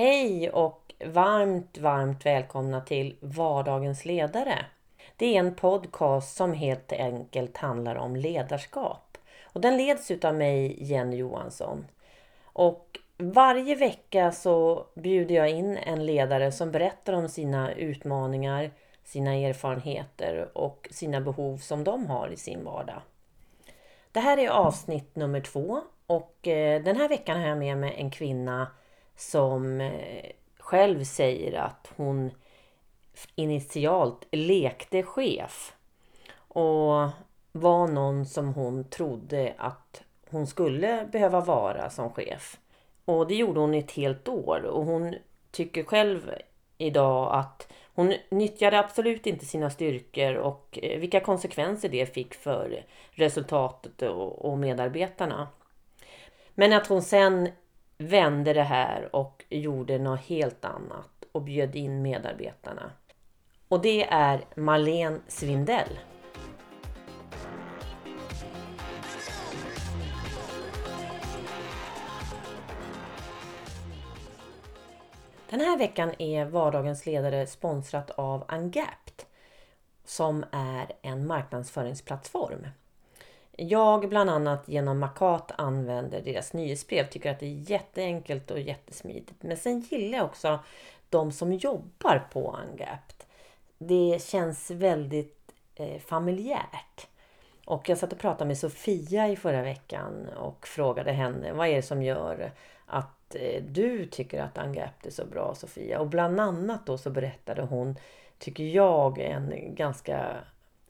Hej och varmt, varmt välkomna till Vardagens ledare. Det är en podcast som helt enkelt handlar om ledarskap. Och den leds av mig, Jenny Johansson. Och varje vecka så bjuder jag in en ledare som berättar om sina utmaningar, sina erfarenheter och sina behov som de har i sin vardag. Det här är avsnitt nummer två och eh, den här veckan har jag med mig en kvinna som eh, själv säger att hon initialt lekte chef och var någon som hon trodde att hon skulle behöva vara som chef. Och det gjorde hon i ett helt år och hon tycker själv idag att hon nyttjade absolut inte sina styrkor och eh, vilka konsekvenser det fick för resultatet och medarbetarna. Men att hon sen vände det här och gjorde något helt annat och bjöd in medarbetarna. Och det är Marlene Svindell. Den här veckan är Vardagens ledare sponsrat av Ungapped som är en marknadsföringsplattform. Jag bland annat genom Makat använder deras nyhetsbrev. Tycker att det är jätteenkelt och jättesmidigt. Men sen gillar jag också de som jobbar på Ungapped. Det känns väldigt eh, familjärt. Och jag satt och pratade med Sofia i förra veckan och frågade henne vad är det som gör att eh, du tycker att Ungapped är så bra Sofia? Och bland annat då så berättade hon, tycker jag, en ganska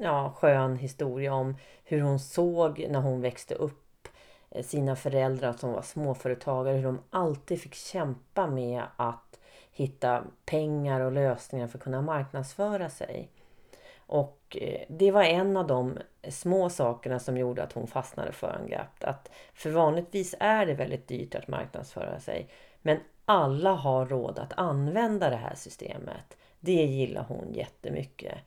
ja, skön historia om hur hon såg när hon växte upp eh, sina föräldrar som var småföretagare, hur de alltid fick kämpa med att hitta pengar och lösningar för att kunna marknadsföra sig. Och eh, det var en av de små sakerna som gjorde att hon fastnade för Ungapped. Att för vanligtvis är det väldigt dyrt att marknadsföra sig. Men alla har råd att använda det här systemet. Det gillar hon jättemycket.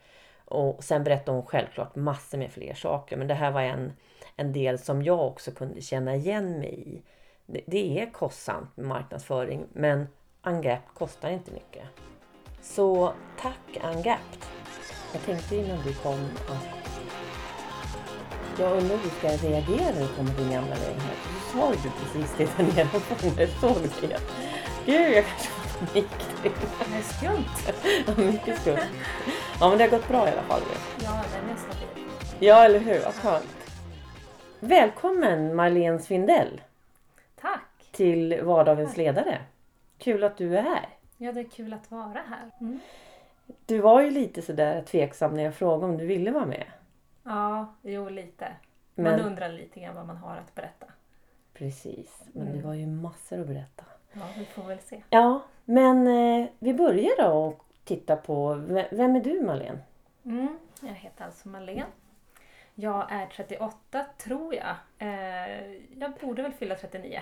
Och sen berättade hon självklart massor med fler saker. Men det här var en, en del som jag också kunde känna igen mig i. Det, det är kostsamt med marknadsföring men Ungapped kostar inte mycket. Så tack Ungapped! Jag tänkte innan du kom att jag undrar hur du ska reagera när du kommer till din gamla lägenhet. Du sa du precis det där nere på när såg det. Gud, jag kanske det är skumt. ja, mycket skumt. Ja, men det har gått bra i alla fall. Ja, det är det. Ja, eller hur? Vad skönt. Välkommen Marlene Svindell Tack. till Vardagens ledare. Kul att du är här. Ja, det är kul att vara här. Mm. Du var ju lite sådär tveksam när jag frågade om du ville vara med. Ja, jo lite. Man Men- undrar lite grann vad man har att berätta. Precis, men Mm. det var ju massor att berätta. Ja, vi får väl se. Ja, men eh, vi börjar då och titta på, v- vem är du Marlene? Mm. Jag heter alltså Malene. Jag är 38 tror jag. Eh, jag borde väl fylla 39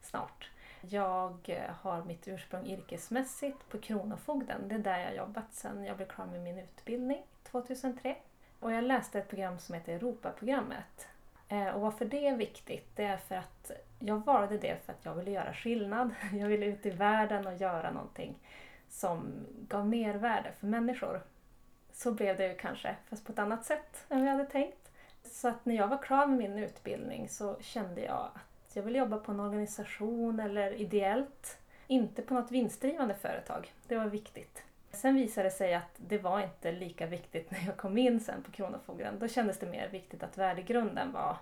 snart. Jag eh, har mitt ursprung yrkesmässigt på Kronofogden. Det är där jag jobbat sedan jag blev klar med min utbildning 2003. Och jag läste ett program som heter Europaprogrammet. Eh, Och varför det är viktigt, det är för att jag valde det för att jag ville göra skillnad. Jag ville ut i världen och göra någonting som gav mervärde för människor. Så blev det ju kanske, fast på ett annat sätt än vi hade tänkt. Så att när jag var klar med min utbildning så kände jag att jag ville jobba på en organisation eller ideellt. Inte på något vinstdrivande företag. Det var viktigt. Sen visade det sig att det var inte lika viktigt när jag kom in sen på Kronofogden. Då kändes det mer viktigt att värdegrunden var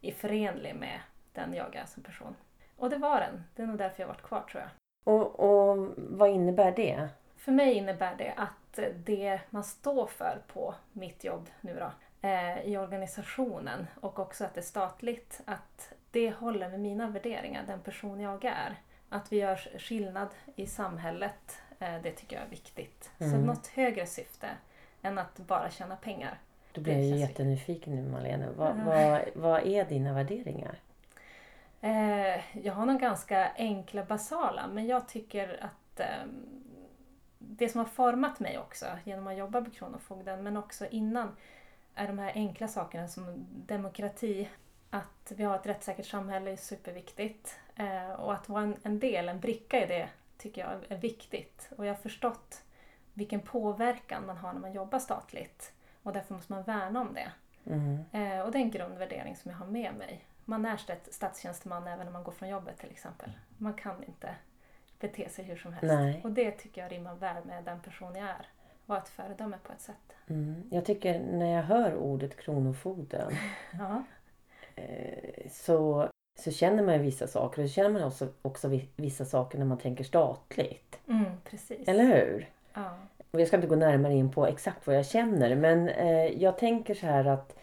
i förenlig med den jag är som person. Och det var den. Det är nog därför jag varit kvar tror jag. Och, och vad innebär det? För mig innebär det att det man står för på mitt jobb nu då, eh, i organisationen och också att det är statligt, att det håller med mina värderingar, den person jag är. Att vi gör skillnad i samhället, eh, det tycker jag är viktigt. Så Mm. något högre syfte än att bara tjäna pengar. Då blir jag ju jättenyfiken nu Marlene. Vad, Ja. vad, vad är dina värderingar? Eh, jag har nog ganska enkla basala men jag tycker att ehm, det som har format mig också genom att jobba på Kronofogden men också innan är de här enkla sakerna som demokrati, att vi har ett rättssäkert samhälle är superviktigt eh, och att vara en, del, en bricka i det tycker jag är viktigt. Och jag har förstått vilken påverkan man har när man jobbar statligt. Och därför måste man värna om det. Mm. Eh, och det är en grundvärdering som jag har med mig. Man är stat- statstjänsteman även när man går från jobbet till exempel. Man kan inte bete sig hur som helst. Nej. Och det tycker jag rimmar väl med den person jag är. Vara ett föredöme på ett sätt. Mm. Jag tycker när jag hör ordet Kronofogden Ja. eh, så, så känner man ju vissa saker. Och så känner man också, också vi- vissa saker när man tänker statligt. Mm, precis. Eller hur? Ja. Och jag ska inte gå närmare in på exakt vad jag känner men eh, jag tänker så här att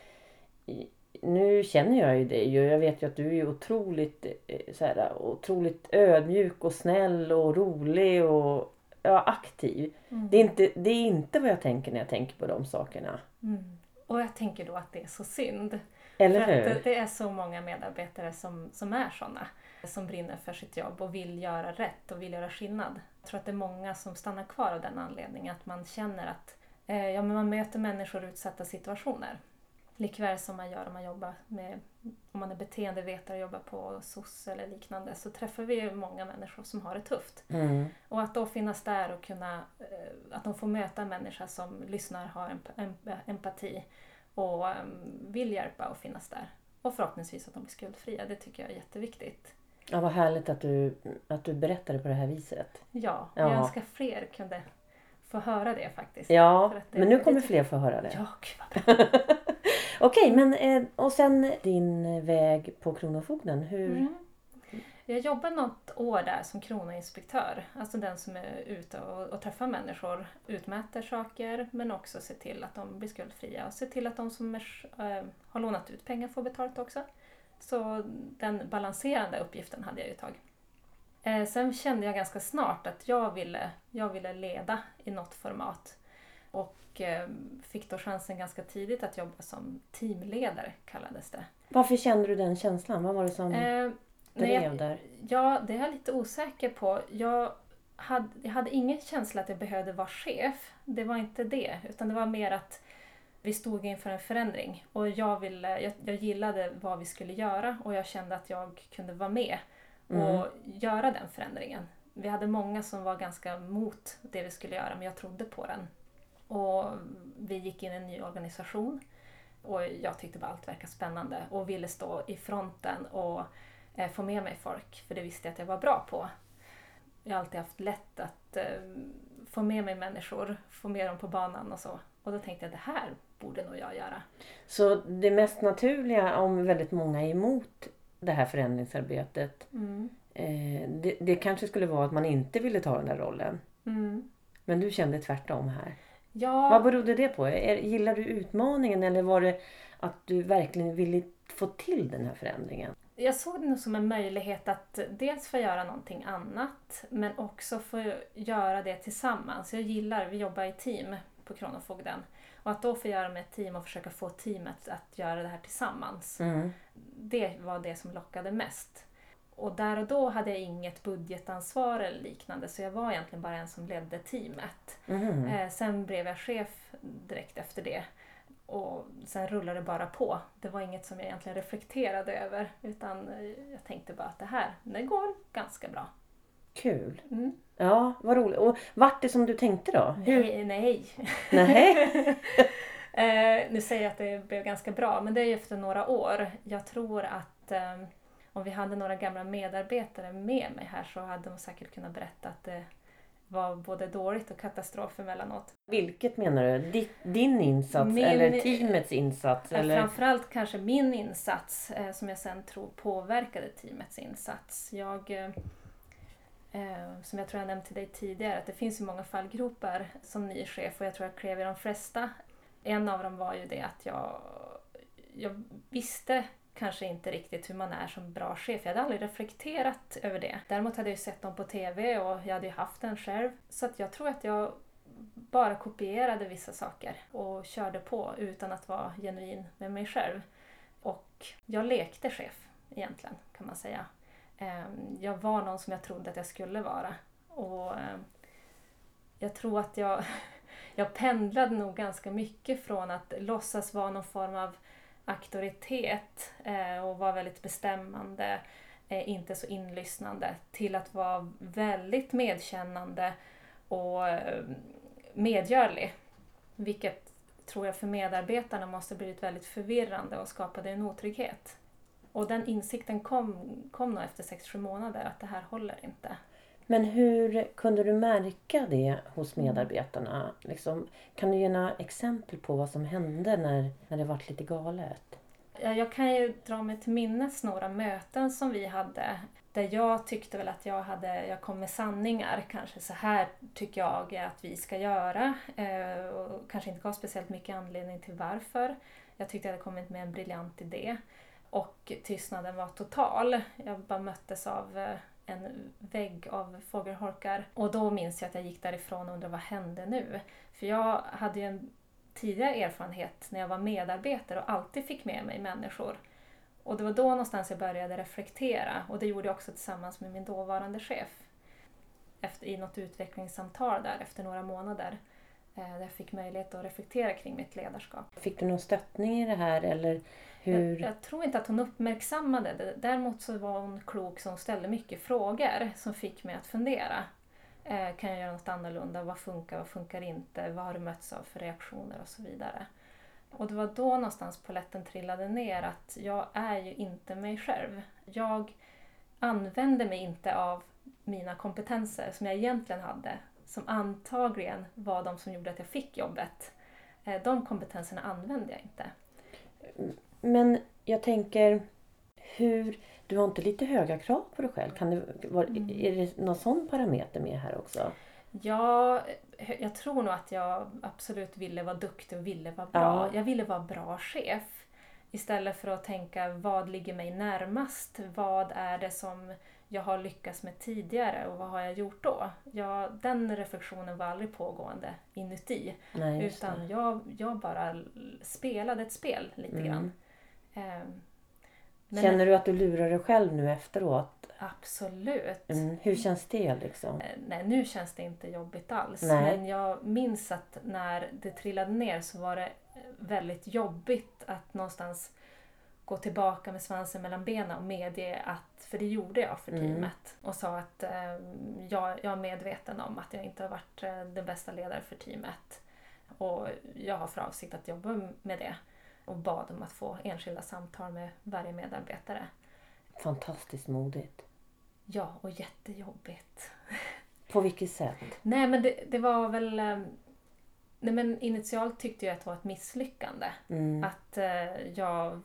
nu känner jag ju dig och jag vet ju att du är otroligt, eh, så här, otroligt ödmjuk och snäll och rolig och ja, aktiv. Mm. Det är, inte, det är inte vad jag tänker när jag tänker på de sakerna. Mm. Och jag tänker då att det är så synd. Eller För att hur? det, det är så många medarbetare som, som är såna. Som brinner för sitt jobb och vill göra rätt och vill göra skillnad. Jag tror att det är många som stannar kvar av den anledningen. Att man känner att eh, ja, men man möter människor i utsatta situationer. Likväl som man gör om man jobbar med, om man är beteendevetare och jobbar på SOS eller liknande, så träffar vi ju många människor som har det tufft. Mm. Och att då finnas där och kunna, eh, att de får möta en människa som lyssnar, har emp- emp- empati och em, vill hjälpa och finnas där. Och förhoppningsvis att de blir skuldfria, det tycker jag är jätteviktigt. Ja, vad härligt att du, att du berättade på det här viset. Ja, Ja. jag önskar fler kunde få höra det faktiskt. Ja, det- men nu kommer fler få höra det. Ja, gud vad bra. Okej, men eh, och sen din väg på Kronofogden. Hur? Mm. Jag jobbade något år där som kronoinspektör, alltså den som är ute och, och träffar människor, utmäter saker men också ser till att de blir skuldfria och ser till att de som är, äh, har lånat ut pengar får betalt också. Så den balanserande uppgiften hade jag ju ett tag. Eh, sen kände jag ganska snart att jag ville, jag ville leda i något format och eh, fick då chansen ganska tidigt att jobba som teamledare kallades det. Varför kände du den känslan? Vad var det som Eh, nej, jag- drev där? Ja, det är jag lite osäker på. Jag hade, jag hade ingen känsla att jag behövde vara chef. Det var inte det. Utan det var mer att vi stod inför en förändring. Och jag, ville, jag, jag gillade vad vi skulle göra och jag kände att jag kunde vara med och Mm. göra den förändringen. Vi hade många som var ganska mot det vi skulle göra, men jag trodde på den. Och vi gick in i en ny organisation och jag tyckte bara allt verkade spännande och ville stå i fronten och eh, få med mig folk, för det visste jag att jag var bra på. Jag har alltid haft lätt att eh, få med mig människor, få med dem på banan och så. Och då tänkte jag det här borde nog jag göra. Så det mest naturliga om väldigt många är emot det här förändringsarbetet. Mm. Eh, det, det kanske skulle vara att man inte ville ta den där rollen. Mm. Men du kände tvärtom här. Ja, Vad berodde det på? Gillar du utmaningen eller var det att du verkligen ville få till den här förändringen? Jag såg det nog som en möjlighet att dels få göra någonting annat men också få göra det tillsammans. Jag gillar, vi jobbar i team på Kronofogden. Och att då få göra med ett team och försöka få teamet att göra det här tillsammans. Mm. Det var det som lockade mest. Och där och då hade jag inget budgetansvar eller liknande så jag var egentligen bara en som ledde teamet. Mhm. Eh, sen blev jag chef direkt efter det. Och sen rullade det bara på. Det var inget som jag egentligen reflekterade över. Utan eh, jag tänkte bara att det här, det går ganska bra. Kul. Mm. Ja, vad roligt. Och vart det som du tänkte då? Hur? Nej, nej. Nej. eh, nu säger jag att det blev ganska bra, men det är ju efter några år. Jag tror att eh, om vi hade några gamla medarbetare med mig här så hade de säkert kunnat berätta att det var både dåligt och katastrof emellanåt. Vilket menar du? Di- Din insats Min- eller teamets insats? Eh, Eller? Framförallt kanske min insats eh, som jag sen tror påverkade teamets insats. Jag, eh, som jag tror jag nämnt till dig tidigare, att det finns ju många fallgropar som ny chef och jag tror jag klev i de flesta. En av dem var ju det att jag, jag visste kanske inte riktigt hur man är som bra chef. Jag hade aldrig reflekterat över det. Däremot hade jag ju sett dem på TV och jag hade ju haft den själv. Så att jag tror att jag bara kopierade vissa saker och körde på utan att vara genuin med mig själv. Och jag lekte chef egentligen kan man säga. Ehm, jag var någon som jag trodde att jag skulle vara. Och ehm, jag tror att jag, jag pendlade nog ganska mycket från att låtsas vara någon form av auktoritet eh, och vara väldigt bestämmande eh, inte så inlyssnande till att vara väldigt medkännande och eh, medgörlig. Vilket tror jag för medarbetarna måste blivit väldigt förvirrande och skapade en otrygghet. Och den insikten kom, kom nog efter 6-7 månader att det här håller inte. Men hur kunde du märka det hos medarbetarna? Liksom, kan du ge några exempel på vad som hände när, när det var lite galet? Jag kan ju dra mig till minnes några möten som vi hade där jag tyckte väl att jag, hade, jag kom med sanningar. Kanske så här tycker jag att vi ska göra. Eh, och kanske inte gav speciellt mycket anledning till varför. Jag tyckte jag hade kommit med en briljant idé. Och tystnaden var total. Jag bara möttes av eh, en vägg av fågelholkar. Och då minns jag att jag gick därifrån och undrade vad hände nu? För jag hade ju en tidigare erfarenhet när jag var medarbetare och alltid fick med mig människor. Och det var då någonstans jag började reflektera och det gjorde jag också tillsammans med min dåvarande chef. Efter, I något utvecklingssamtal där efter några månader. Eh, där jag fick möjlighet att reflektera kring mitt ledarskap. Fick du någon stöttning i det här eller hur? Jag, jag, tror inte att hon uppmärksammade det. Däremot så var hon klok så hon ställde mycket frågor som fick mig att fundera. Eh, kan jag göra något annorlunda? Vad funkar? Vad funkar inte? Vad har du mötts av för reaktioner och så vidare? Och det var då någonstans poletten trillade ner att jag är ju inte mig själv. Jag använde mig inte av mina kompetenser som jag egentligen hade, som antagligen var de som gjorde att jag fick jobbet. Eh, de kompetenserna använde jag inte. Men jag tänker, hur, du har inte lite höga krav på dig själv? Kan det, var, mm. Är det någon sån parameter med här också? Ja, jag tror nog att jag absolut ville vara duktig och ville vara bra. Ja. Jag ville vara bra chef. Istället för att tänka vad ligger mig närmast? Vad är det som jag har lyckats med tidigare och vad har jag gjort då? Ja, den reflektionen var aldrig pågående inuti. Nej, utan jag, jag bara spelade ett spel lite mm. grann. Um, Känner du att du lurar dig själv nu efteråt? Absolut. Mm. Hur känns det liksom? Eh, nej, nu känns det inte jobbigt alls. Nej. Men jag minns att när det trillade ner så var det väldigt jobbigt att någonstans gå tillbaka med svansen mellan benen och medge att, för det gjorde jag för mm. teamet, mm. och sa att eh, jag, jag är medveten om att jag inte har varit eh, den bästa ledaren för teamet. Och jag har för avsikt att jobba med det och bad om att få enskilda samtal med varje medarbetare. Fantastiskt modigt. Ja, och jättejobbigt. På vilket sätt? Nej, men det, det var väl... Eh, nej, men initialt tyckte jag att det var ett misslyckande. Mm. Att eh, jag...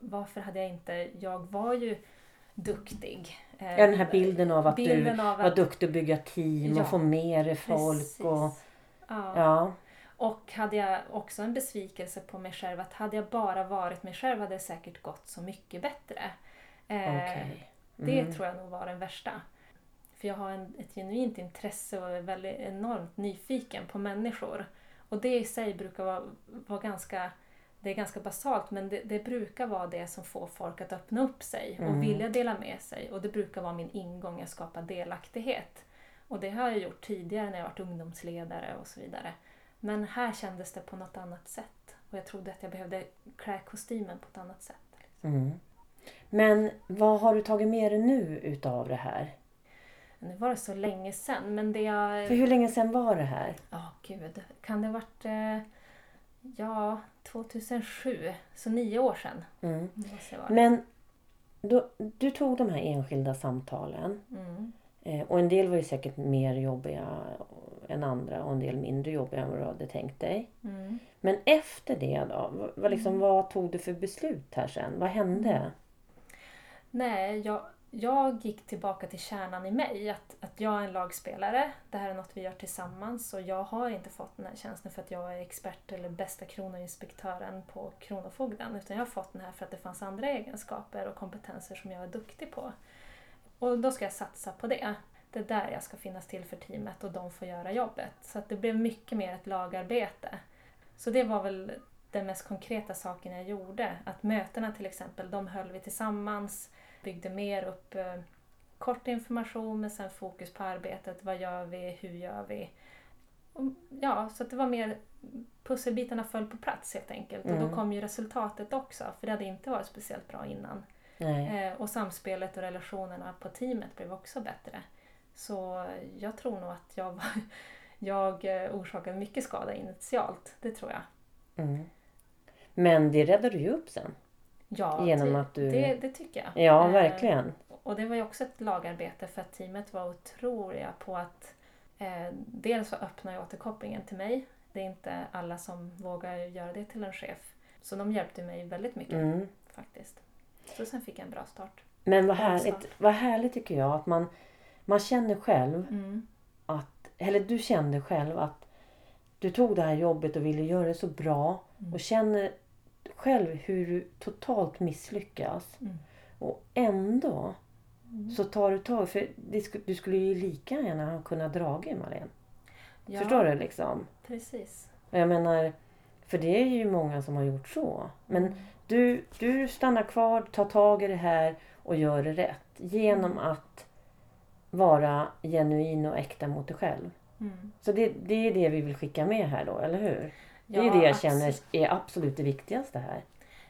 Varför hade jag inte... Jag var ju duktig. Ja, den här bilden av att bilden du av var duktig att bygga team ja, och få med folk. Precis. Och, ja. ja. Och hade jag också en besvikelse på mig själv att hade jag bara varit mig själv hade det säkert gått så mycket bättre. Eh, okay. mm. Det tror jag nog var den värsta. För jag har en, ett genuint intresse och är väldigt enormt nyfiken på människor. Och det i sig brukar vara, vara ganska det är ganska basalt men det, det, brukar vara det som får folk att öppna upp sig och mm. vilja dela med sig. Och det brukar vara min ingång att skapa delaktighet. Och det har jag gjort tidigare när jag varit ungdomsledare och så vidare. Men här kändes det på något annat sätt. Och jag trodde att jag behövde klä kostymen på ett annat sätt. Liksom. Mm. Men vad har du tagit med dig nu utav det här? Nu var det så länge sedan men det jag... För hur länge sedan var det här? Ja, oh, gud. Kan det ha varit... Eh, ja, 2007. Så nio år sedan. Mm. Men då, du tog de här enskilda samtalen. Mm. Eh, och en del var ju säkert mer jobbiga än andra och en del mindre jobbiga än vad du hade tänkt dig. Mm. Men efter det då? Vad, liksom, mm. vad tog du för beslut här sen? Vad hände? Mm. Nej, jag, jag gick tillbaka till kärnan i mig. Att, att jag är en lagspelare. Det här är något vi gör tillsammans. Och jag har inte fått den här tjänsten för att jag är expert eller bästa kronoinspektören på Kronofogden. Utan jag har fått den här för att det fanns andra egenskaper och kompetenser som jag är duktig på. Och då ska jag satsa på det. Det är där jag ska finnas till för teamet och de får göra jobbet. Så att det blev mycket mer ett lagarbete. Så det var väl den mest konkreta saken jag gjorde. Att mötena till exempel, de höll vi tillsammans, byggde mer upp eh, kort information men sen fokus på arbetet. Vad gör vi? Hur gör vi? Och, ja, så det var mer pusselbitarna föll på plats helt enkelt. Mm. Och då mm. kom ju resultatet också, för det hade inte varit speciellt bra innan. Eh, och samspelet och relationerna på teamet blev också bättre. Så jag tror nog att jag, jag eh, orsakade mycket skada initialt. Det tror jag. Mm. Men det räddade du ju upp sen. Ja, Genom det, att du- det, det tycker jag. Ja, Eh, verkligen. Och det var ju också ett lagarbete för att teamet var otroliga på att eh, dels så öppna återkopplingen till mig. Det är inte alla som vågar göra det till en chef. Så de hjälpte mig väldigt mycket Mm. faktiskt. Så sen fick jag en bra start. Men vad härligt, vad härligt tycker jag att man, man känner själv Mm. att, eller du kände själv att du tog det här jobbet och ville göra det så bra Mm. och känner själv hur du totalt misslyckas. Mm. Och ändå Mm. så tar du tag för det, du skulle ju lika gärna ha kunnat dra i Malin. Ja, Förstår du liksom? Precis. Och Jag menar, för det är ju många som har gjort så. Men Mm. du, du stannar kvar, tar tag i det här och gör det rätt. Genom Mm. att vara genuin och äkta mot dig själv. Mm. Så det, det är det vi vill skicka med här då, eller hur? Det är Ja, det jag absolut. känner är absolut det viktigaste här.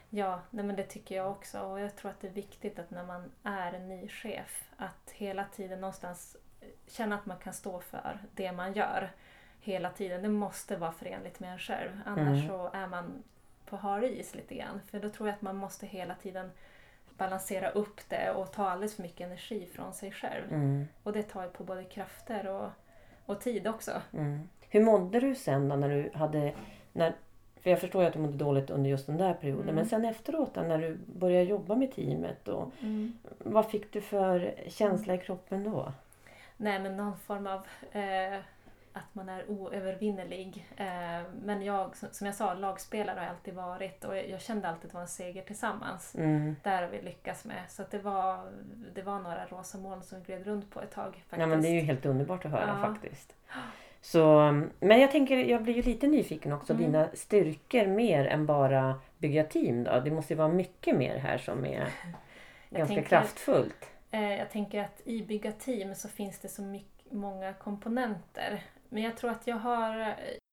Ja, nej men det tycker jag också. Och jag tror att det är viktigt att när man är en ny chef att hela tiden någonstans känna att man kan stå för det man gör. Hela tiden. Det måste vara förenligt med en själv. Annars Mm. så är man på har is lite grann. För då tror jag att man måste hela tiden balansera upp det och ta alldeles för mycket energi från sig själv. Mm, Och det tar på både krafter och, och tid också. mm. Hur mådde du sen då när du hade... När, för jag förstår ju att du mådde dåligt under just den där perioden. Mm. Men sen efteråt då, när du började jobba med teamet. Och, vad fick du för känsla i kroppen då? Nej, men någon form av eh, att man är oövervinnerlig. Eh, men jag, som- jag sa, lagspelare har jag alltid varit och jag, kände alltid att det var en seger tillsammans. Mm. Där har vi lyckats med. Så det, var, det var några rosa moln som gled runt på ett tag. Faktiskt. Ja men det är ju helt underbart att höra Ja. faktiskt. Så, men jag tänker, jag blir ju lite nyfiken också. Mm. Dina styrkor mer än bara bygga team då? Det måste ju vara mycket mer här som är ganska tänker- kraftfullt. Eh, jag tänker att i bygga team så finns det så mycket, många komponenter. Men jag tror att jag har... eh,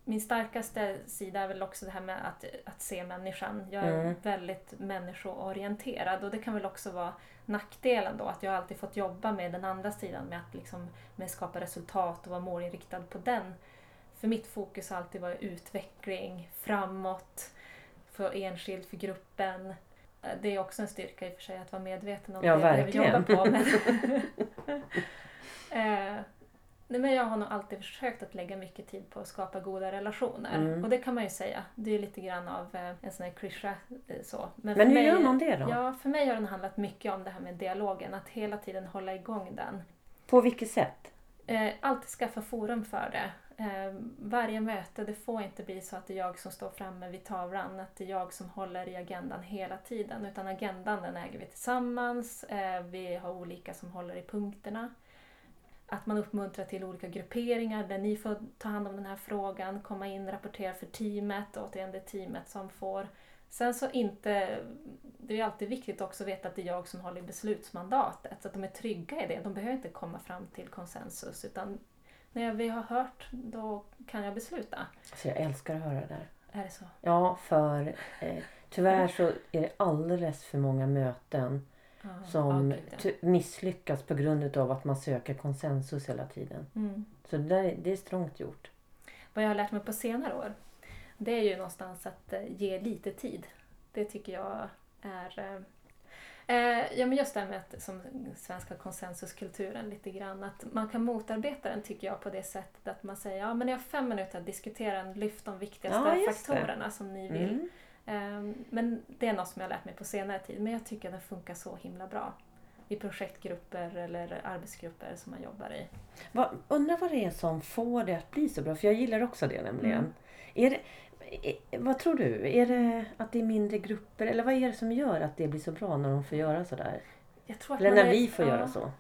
Min starkaste sida är väl också det här med att, att se människan. Jag är Mm. väldigt människoorienterad och det kan väl också vara nackdelen då att jag alltid fått jobba med den andra sidan med att liksom, med skapa resultat och vara målinriktad på den. För mitt fokus har alltid varit utveckling, framåt, för enskild, för gruppen. Eh, Det är också en styrka i och för sig att vara medveten om Ja, det jag verkligen. jobba på. Men eh, nej, men jag har nog alltid försökt att lägga mycket tid på att skapa goda relationer. Mm. Och det kan man ju säga. Det är lite grann av eh, en sån här klyscha. eh, Så. Men för hur mig, gör man det då? Ja, för mig har den handlat mycket om det här med dialogen. Att hela tiden hålla igång den. På vilket sätt? Eh, alltid skaffa forum för det. Eh, varje möte, det får inte bli så att det är jag som står framme vid tavlan, att det är jag som håller i agendan hela tiden. Utan agendan den äger vi tillsammans, eh, vi har olika som håller i punkterna. Att man uppmuntrar till olika grupperingar där ni får ta hand om den här frågan, komma in, rapportera för teamet, återigen det är teamet som får. Sen så inte, det är alltid viktigt också att veta att det är jag som håller i beslutsmandatet, så att de är trygga i det. De behöver inte komma fram till konsensus utan när vi har hört, då kan jag besluta. Alltså jag älskar att höra det där. Är det så? Ja, för eh, tyvärr så är det alldeles för många möten Ja, som ja, gud, ja. ty- misslyckas på grund av att man söker konsensus hela tiden. Mm. Så det, där, det är strångt gjort. Vad jag har lärt mig på senare år, det är ju någonstans att eh, ge lite tid. Det tycker jag är... Eh, eh, ja, men just det här med att, som svenska konsensuskulturen lite grann, att man kan motarbeta den tycker jag på det sättet att man säger ja men jag har fem minuter att diskutera en, lyft de viktigaste Ja, faktorerna som ni vill. Mm. Ehm, Men det är något som jag lärt mig på senare tid. Men jag tycker att den funkar så himla bra. I projektgrupper eller arbetsgrupper som man jobbar i. Va, undrar vad det är som får det att bli så bra? För jag gillar också det nämligen. Mm. Är det, är, vad tror du? Är det att det är mindre grupper? Eller vad är det som gör att det blir så bra när de får göra sådär? Jag tror att Eller när är- vi får ja, göra så?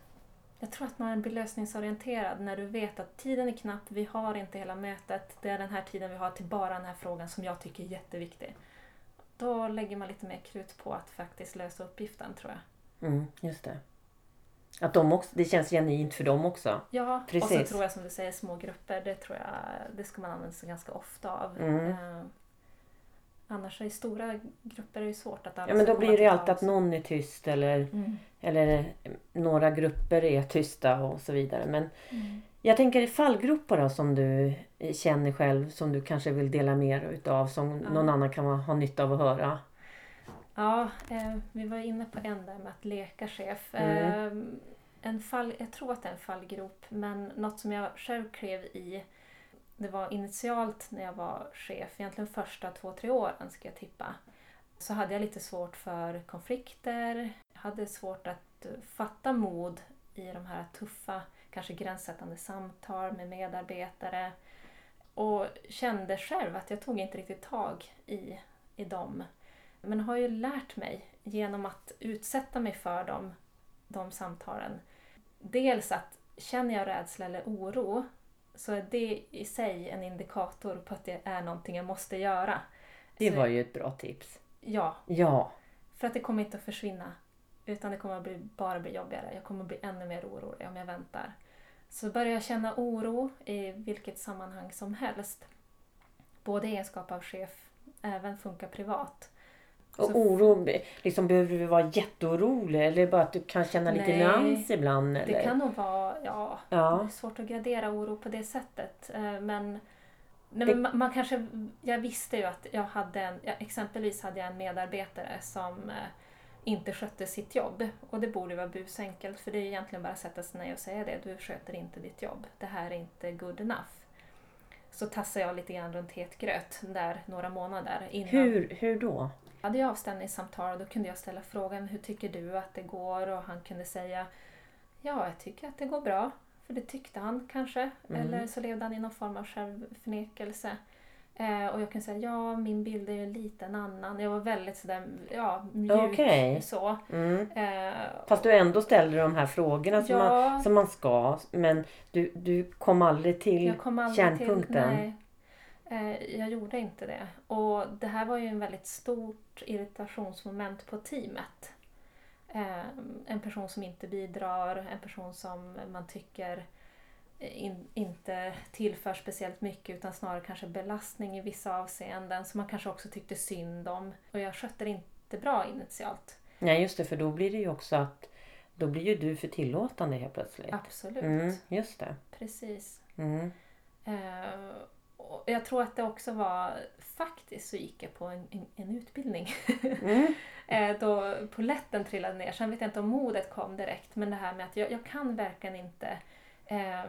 Jag tror att man blir lösningsorienterad när du vet att tiden är knapp, vi har inte hela mötet. Det är den här tiden vi har till bara den här frågan som jag tycker är jätteviktig. Då lägger man lite mer krut på att faktiskt lösa uppgiften tror jag. Mm, just det. Att de också, det känns genuint för dem också. Ja, och Precis. så tror jag som du säger små grupper, det tror jag det ska man använda sig ganska ofta av. Mm. Eh, Annars i stora grupper är det svårt att alla Ja men då blir det ju alltid att någon är tyst eller, Mm. eller några grupper är tysta och så vidare. Men Mm. Jag tänker fallgropar då som du känner själv som du kanske vill dela dig utav som Ja. någon annan kan ha- nytta av att höra. Ja, eh, vi var inne på en där med att leka chef. Mm. Eh, en fall, jag tror att det är en fallgrop, men något som jag själv klev i det var initialt när jag var chef, egentligen första två, tre åren ska jag tippa. Så hade jag lite svårt för konflikter. Jag hade svårt att fatta mod i de här tuffa, kanske gränssättande samtal med medarbetare. Och kände själv att jag tog inte riktigt tag i, i dem. Men har ju lärt mig genom att utsätta mig för dem, de samtalen. Dels att känner jag rädsla eller oro så är det i sig en indikator på att det är någonting jag måste göra. Det var ju ett bra tips. Ja, Ja, för att det kommer inte att försvinna. Utan det kommer att bli, bara bli jobbigare. Jag kommer att bli ännu mer orolig om jag väntar. Så börjar jag känna oro i vilket sammanhang som helst. Både i egenskap av chef, även funkar privat. och oro, liksom behöver du vara jätteorolig eller bara att du kan känna lite Nej, nyans ibland? Eller? Det kan nog vara, ja, det Ja, är svårt att gradera oro på det sättet. Eh, Men, nej, Det- man, man kanske, jag visste ju att jag hade en, exempelvis hade jag en medarbetare som eh, inte skötte sitt jobb. Och det borde vara busenkelt för det är egentligen bara att sätta sig ner och säga det. Du sköter inte ditt jobb. Det här är inte good enough. Så tassade jag lite grann runt het gröt där några månader innan. hur, hur då? hade jag avstämningssamtal och då kunde jag ställa frågan hur tycker du att det går? Och han kunde säga ja, jag tycker att det går bra. För det tyckte han kanske. Mm. Eller så levde han i någon form av självförnekelse. Eh, och jag kunde säga ja, min bild är ju lite en annan. Jag var väldigt sådär ja, mjuk Okej. så. Mm. Eh, Fast du ändå ställde de här frågorna som, man, som man ska. Men du, du kom aldrig till jag kom aldrig kärnpunkten. till... Nej, eh, jag gjorde inte det. Och det här var ju en väldigt stort irritationsmoment på teamet. Eh, en person som inte bidrar, en person som man tycker in, inte tillför speciellt mycket utan snarare kanske belastning i vissa avseenden som man kanske också tyckte synd om. Och jag skötte det inte bra initialt. Nej just det, för då blir det ju också att då blir ju du för tillåtande helt plötsligt. Absolut, Mm, just det. precis. Mm. Eh, och jag tror att det också var, faktiskt så gick jag på en, en, en utbildning. Mm. eh, då poletten trillade ner. Sen vet jag inte om modet kom direkt. Men det här med att jag, jag kan verkligen inte... Eh,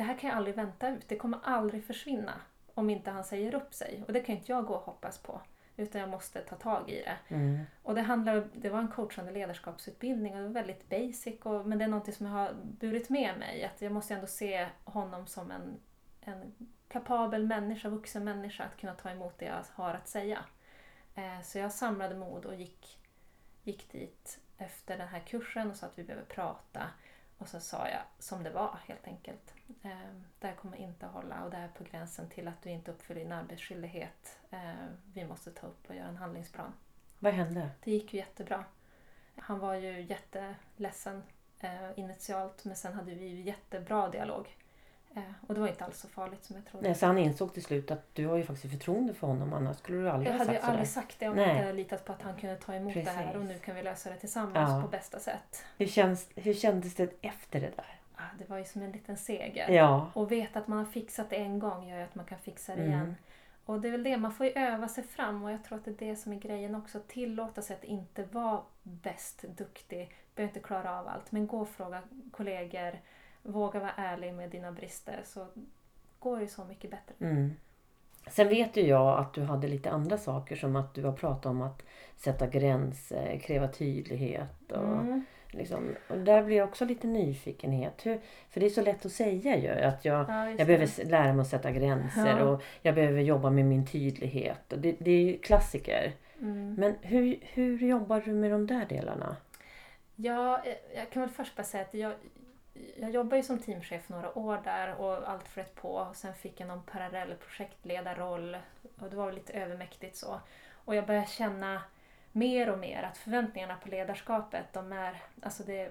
det här kan jag aldrig vänta ut. Det kommer aldrig försvinna. Om inte han säger upp sig. Och det kan inte jag gå och hoppas på. Utan jag måste ta tag i det. Mm. Och det, handlar, det var en coachande ledarskapsutbildning och det var väldigt basic. Och, men det är något som jag har burit med mig. Att jag måste ändå se honom som en, en kapabel människa, vuxen människa att kunna ta emot det jag har att säga. Eh, så jag samlade mod och gick, gick dit efter den här kursen och sa att vi behöver prata. Och så sa jag som det var helt enkelt. Eh, det här kommer inte att hålla och det här är på gränsen till att du inte uppfyller din arbetsskyldighet. Eh, vi måste ta upp och göra en handlingsplan. Vad hände? Det gick ju jättebra. Han var ju jätteledsen eh, initialt men sen hade vi ju jättebra dialog. Eh, och det var inte alls så farligt som jag trodde. Nej, så han insåg till slut att du har ju faktiskt förtroende för honom annars skulle du aldrig jag ha hade ju sagt sådär. aldrig sagt det om jag inte hade litat på att han kunde ta emot det här Precis. och nu kan vi lösa det tillsammans Ja. på bästa sätt. Hur, känns, hur kändes det efter det där? Ah, det var ju som en liten seger. Ja. Och veta att man har fixat det en gång gör ju att man kan fixa det Mm. igen. Och det är väl det, man får ju öva sig fram och jag tror att det är det som är grejen också. Tillåta sig att inte vara bäst, duktig, behöver inte klara av allt. Men gå och fråga kollegor, våga vara ärlig med dina brister så går det så mycket bättre. Mm. Sen vet ju jag att du hade lite andra saker som att du har pratat om att sätta gränser, kräva tydlighet och Mm. liksom, och där blir jag också lite nyfikenhet. Hur, för det är så lätt att säga ju att jag, Ja, jag behöver lära mig att sätta gränser Ja. och jag behöver jobba med min tydlighet. Och det, det är ju klassiker. Mm. Men hur, hur jobbar du med de där delarna? Ja, eh, jag kan väl först bara säga att jag, jag jobbade ju som teamchef några år där och allt flöt på. Och sen fick jag någon parallell projektledarroll och det var väl lite övermäktigt så. Och jag började känna mer och mer att förväntningarna på ledarskapet, de är, alltså det,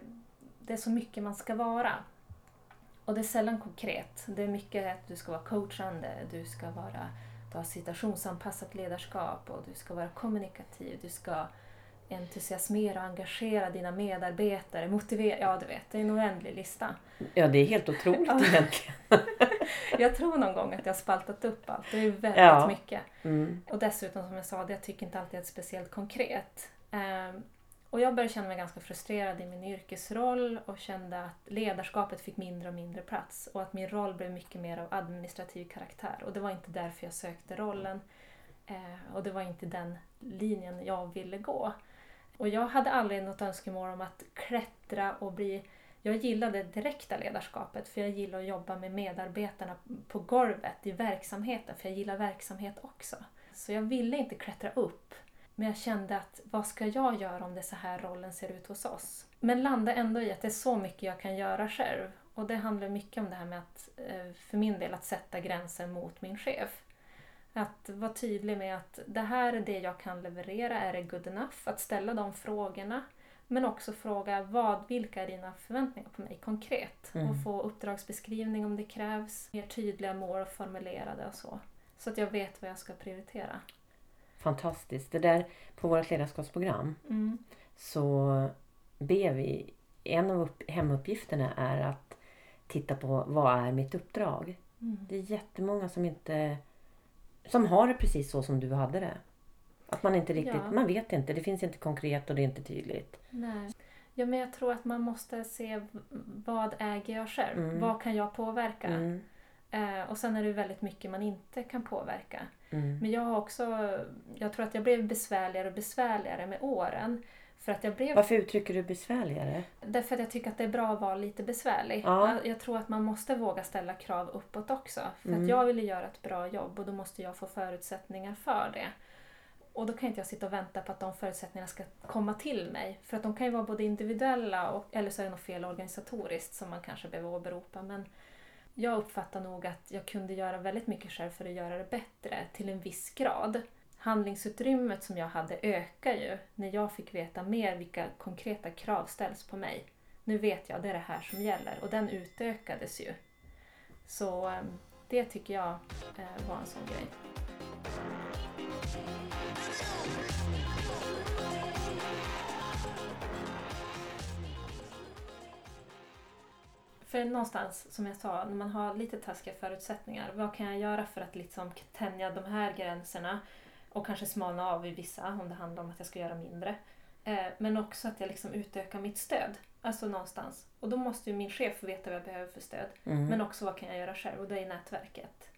det är så mycket man ska vara. Och det är sällan konkret. Det är mycket att du ska vara coachande, du ska vara du har situationsanpassat ledarskap och du ska vara kommunikativ. Du ska entusiasmera och engagera dina medarbetare, motivera, ja du vet, det är en oändlig lista. Ja, det är helt otroligt egentligen. Jag tror någon gång att jag har spaltat upp allt, det är väldigt Ja. mycket. Mm. Och dessutom som jag sa, det jag tycker inte alltid är speciellt konkret. Ehm, och jag började känna mig ganska frustrerad i min yrkesroll och kände att ledarskapet fick mindre och mindre plats och att min roll blev mycket mer av administrativ karaktär. Och det var inte därför jag sökte rollen. Eh, och det var inte den linjen jag ville gå. Och jag hade aldrig något önskemål om att klättra och bli... Jag gillade det direkta ledarskapet för jag gillar att jobba med medarbetarna på golvet i verksamheten för jag gillar verksamhet också. Så jag ville inte klättra upp. Men jag kände att vad ska jag göra om det är så här rollen ser ut hos oss? Men landade ändå i att det är så mycket jag kan göra själv. Och det handlar mycket om det här med att, eh, för min del, att sätta gränser mot min chef. Att vara tydlig med att det här är det jag kan leverera, är det good enough? Att ställa de frågorna. Men också fråga vad, vilka är dina förväntningar på mig konkret? Mm. Och få uppdragsbeskrivning om det krävs. Mer tydliga mål formulerade och så. Så att jag vet vad jag ska prioritera. Fantastiskt. Det där på vårt ledarskapsprogram Mm. så ber vi, en av upp, hemuppgifterna är att titta på vad är mitt uppdrag? Mm. Det är jättemånga som inte som har det precis så som du hade det. Att man inte riktigt, Ja. man vet inte, det finns inte konkret och det är inte tydligt. Nej. Ja, men jag tror att man måste se vad äger jag själv? Mm. Vad kan jag påverka? Mm, Eh, och sen är det väldigt mycket man inte kan påverka. mm, Men jag har också, jag tror att jag blev besvärligare och besvärligare med åren. För att jag blev, Varför uttrycker du besvärligare? därför att jag tycker att det är bra att vara lite besvärlig. Ja. Jag, tror att man måste våga ställa krav uppåt också. För Mm. att jag ville göra ett bra jobb och då måste jag få förutsättningar för det. Och då kan inte jag sitta och vänta på att de förutsättningarna ska komma till mig. För att de kan ju vara både individuella och, eller så är det något fel organisatoriskt som man kanske behöver åberopa. Men jag uppfattar nog att jag kunde göra väldigt mycket själv för att göra det bättre till en viss grad. Handlingsutrymmet som jag hade ökar ju när jag fick veta mer vilka konkreta krav ställs på mig. Nu vet jag, det är det här som gäller och den utökades ju. Så ehm, det tycker jag eh, var en sån grej. För någonstans, som jag sa, när man har lite taskiga förutsättningar, vad kan jag göra för att liksom tänja de här gränserna och kanske smalna av i vissa om det handlar om att jag ska göra mindre. Eh, men också att jag liksom utökar mitt stöd, alltså någonstans. Och då måste ju min chef veta vad jag behöver för stöd, Mm. men också vad kan jag göra själv och det är nätverket.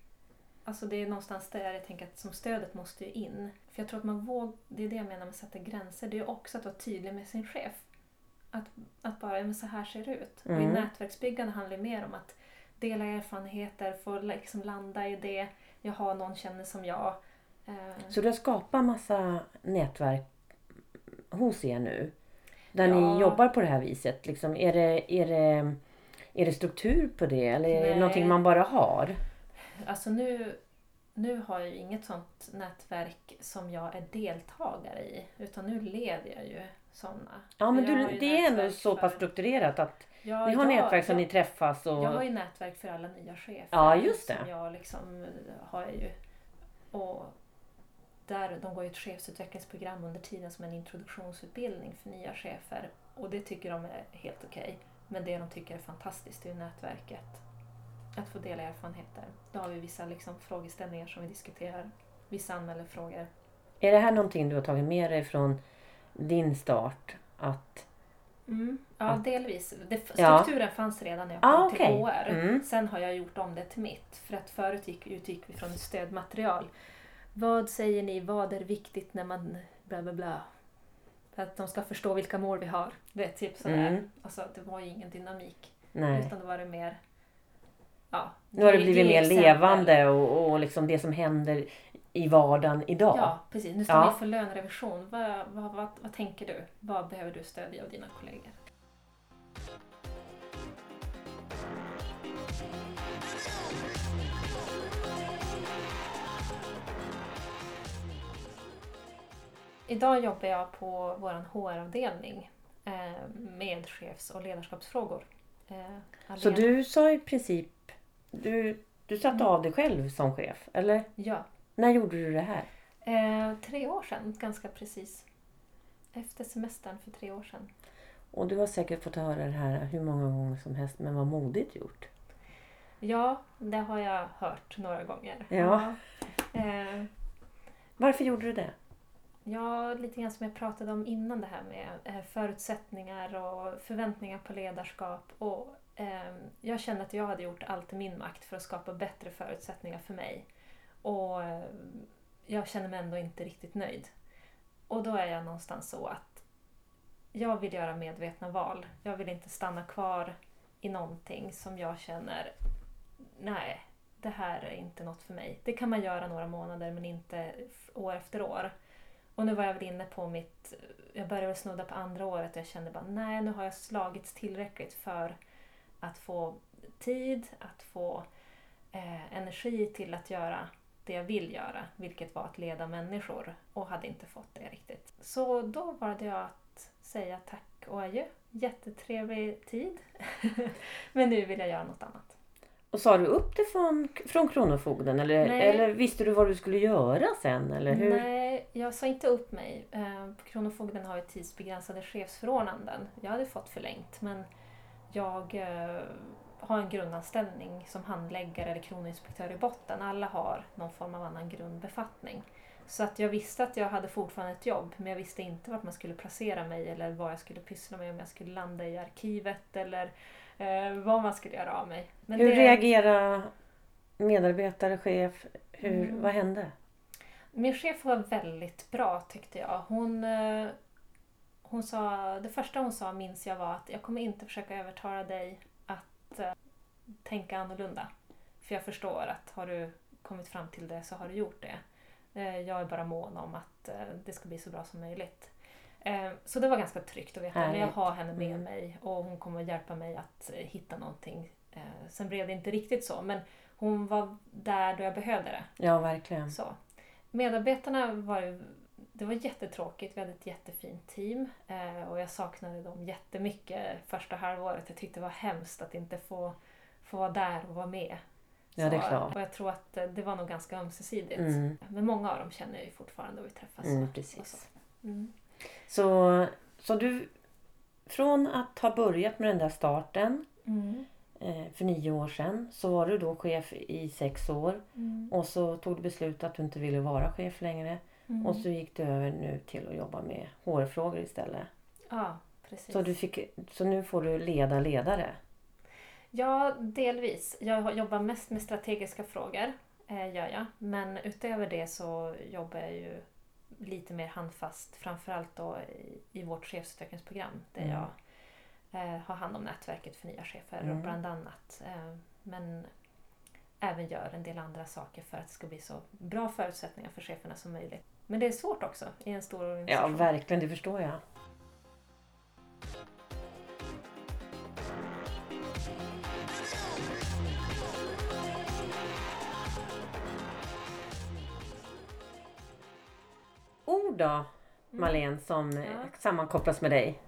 Alltså det är någonstans där jag tänker att som stödet måste ju in. För jag tror att man vågar, det är det jag menar med att sätta gränser, det är också att vara tydlig med sin chef. Att, att bara, ja, men så här ser det ut. Och i Mm. nätverksbyggande handlar det mer om att dela erfarenheter, få liksom landa i det, jag har någon känner som jag. Eh, Så du har skapat massa nätverk hos er nu? Där Ja. ni jobbar på det här viset? Liksom, är, det, är, det, är det struktur på det eller är det någonting man bara har? Alltså nu, nu har jag ju inget sånt nätverk som jag är deltagare i. Utan nu leder jag ju sådana. Ja men du, det är ändå så pass strukturerat att Ja, ni har jag- nätverk som jag, ni träffas och... Jag har ju nätverk för alla nya chefer. Ja, just det. Som jag liksom har ju. Och där, de går ju ett chefsutvecklingsprogram under tiden som en introduktionsutbildning för nya chefer. Och det tycker de är helt okej. Men det de tycker är fantastiskt är nätverket. Att få dela erfarenheter. Då har vi vissa liksom frågeställningar som vi diskuterar. Vissa anmäler frågor. Är det här någonting du har tagit med dig från din start? Att... Ja, Att- delvis. Det, Ja. strukturen fanns redan när jag kom Ah, till. HR. Mm. Sen har jag gjort om det till mitt. För att förut gick, utgick vi från ett stödmaterial. Vad säger ni? Vad är viktigt när man bla bla bla? För att de ska förstå vilka mål vi har. Det är typ sådär. Mm. Alltså det var ju ingen dynamik. Nej. Utan det var det mer... Ja, Nu har det blivit mer exempel. levande och, och liksom det som händer i vardagen idag. Ja, precis. Nu står Ja. vi för lönerevision. Vad, vad, vad, vad tänker du? Vad behöver du stödja av dina kollegor? Idag jobbar jag på vår HR-avdelning eh, med chefs och ledarskapsfrågor. Eh, Så alene. du sa i princip... Du, du satte Mm. av dig själv som chef, eller? Ja, När gjorde du det här? Eh, tre år sedan, ganska precis. Efter semestern för tre år sedan. Och du har säkert fått höra det här hur många gånger som helst, men vad modigt gjort. Ja, det har jag hört några gånger. Ja. Eh, Varför gjorde du det? Ja, lite grann som jag pratade om innan det här med eh, förutsättningar och förväntningar på ledarskap. Och, eh, jag kände att jag hade gjort allt i min makt för att skapa bättre förutsättningar för mig. Och eh, jag känner mig ändå inte riktigt nöjd. Och då är jag någonstans så att jag vill göra medvetna val. Jag vill inte stanna kvar i någonting som jag känner, nej, det här är inte något för mig. Det kan man göra några månader men inte år efter år. Och nu var jag väl inne på mitt, jag började snudda på andra året och jag kände bara nej nu har jag slagits tillräckligt för att få tid, att få eh, energi till att göra det jag vill göra, vilket var att leda människor och hade inte fått det riktigt. Så då valde jag att säga tack och adjö. Jättetrevlig tid. Men nu vill jag göra något annat. Och sa du upp det från, från Kronofogden? Eller, Nej. eller visste du vad du skulle göra sen? Eller hur? Nej, jag sa inte upp mig. Eh, Kronofogden har ju tidsbegränsade chefsförordnanden. Jag hade fått förlängt men jag eh, har en grundanställning som handläggare eller kroninspektör i botten. Alla har någon form av annan grundbefattning. Så att jag visste att jag hade fortfarande ett jobb men jag visste inte vart man skulle placera mig eller vad jag skulle pyssla med. Om jag skulle landa i arkivet eller eh, vad man skulle göra av mig. Men hur det- reagerade medarbetare, chef? Hur, Mm. Vad hände? Min chef var väldigt bra tyckte jag. Hon, eh, hon sa, det första hon sa minns jag var att jag kommer inte försöka övertala dig att eh, tänka annorlunda. För jag förstår att har du kommit fram till det så har du gjort det. Eh, jag är bara mån om att eh, det ska bli så bra som möjligt. Eh, så det var ganska tryggt att veta att jag har henne med Mm. mig och hon kommer hjälpa mig att eh, hitta någonting. Eh, sen blev det inte riktigt så men hon var där då jag behövde det. Ja, verkligen. Så. Medarbetarna var ju, det var jättetråkigt. Vi hade ett jättefint team och jag saknade dem jättemycket första halvåret. Jag tyckte det var hemskt att inte få, få vara där och vara med. Ja, det är klart. Och jag tror att det var nog ganska ömsesidigt. Mm. Men många av dem känner jag ju fortfarande och vi träffas. Mm, precis. Så, så du, från att ha börjat med den där starten Mm. eh, för nio år sedan så var du då chef i sex år Mm. och så tog du beslut att du inte ville vara chef längre Mm. och så gick du över nu till att jobba med HR-frågor istället. Ja, precis. Så, du fick, så nu får du leda ledare. Ja, delvis. Jag jobbar mest med strategiska frågor, eh, gör jag. Men utöver det så jobbar jag ju lite mer handfast, framförallt då i, i vårt chefsutvecklingsprogram där Mm. jag eh, har hand om nätverket för nya chefer Mm. bland annat. Eh, men även gör en del andra saker för att det ska bli så bra förutsättningar för cheferna som möjligt. Men det är svårt också i en stor Ja, organisation. verkligen. Det förstår jag. Då, Marlene, som eh, Ja. sammankopplas med dig?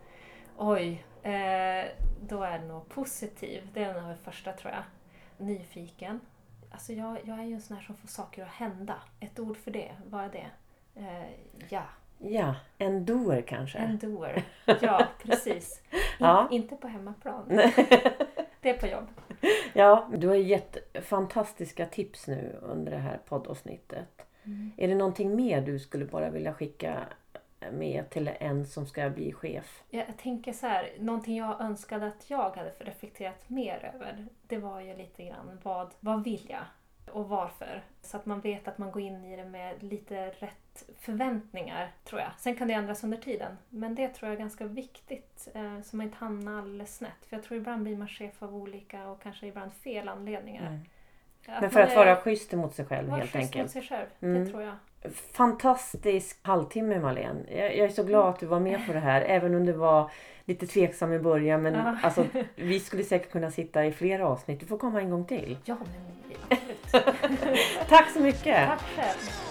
Oj, eh, då är det nog positiv. Det är nog det första tror jag. Nyfiken. Alltså jag, jag är ju en sån här som får saker att hända. Ett ord för det, vad är det? Eh, ja, Ja, en doer kanske? en doer. Ja, precis. In, Ja. Inte på hemmaplan. Det är på jobb. ja, du har gett fantastiska tips nu under det här poddavsnittet. Är det någonting mer du skulle bara vilja skicka med till en som ska bli chef? Jag tänker så här, någonting jag önskade att jag hade reflekterat mer över. Det var ju lite grann vad, vad vill jag? Och varför? Så att man vet att man går in i det med lite rätt förväntningar, tror jag. Sen kan det ändras under tiden. Men det tror jag är ganska viktigt, eh, så man inte hamnar alldeles snett. För jag tror ibland blir man chef av olika och kanske ibland fel anledningar. Mm. Att Men för att är- vara schysst emot sig själv helt schysst mot enkelt. sig själv, Mm. det tror jag. Fantastisk halvtimme Marlene. Jag, jag är så glad att du var med på det här. Även om du var lite tveksam i början. Men Ja. alltså, vi skulle säkert kunna sitta i flera avsnitt. Du får komma en gång till. Ja, men absolut. Tack så mycket! Tack själv.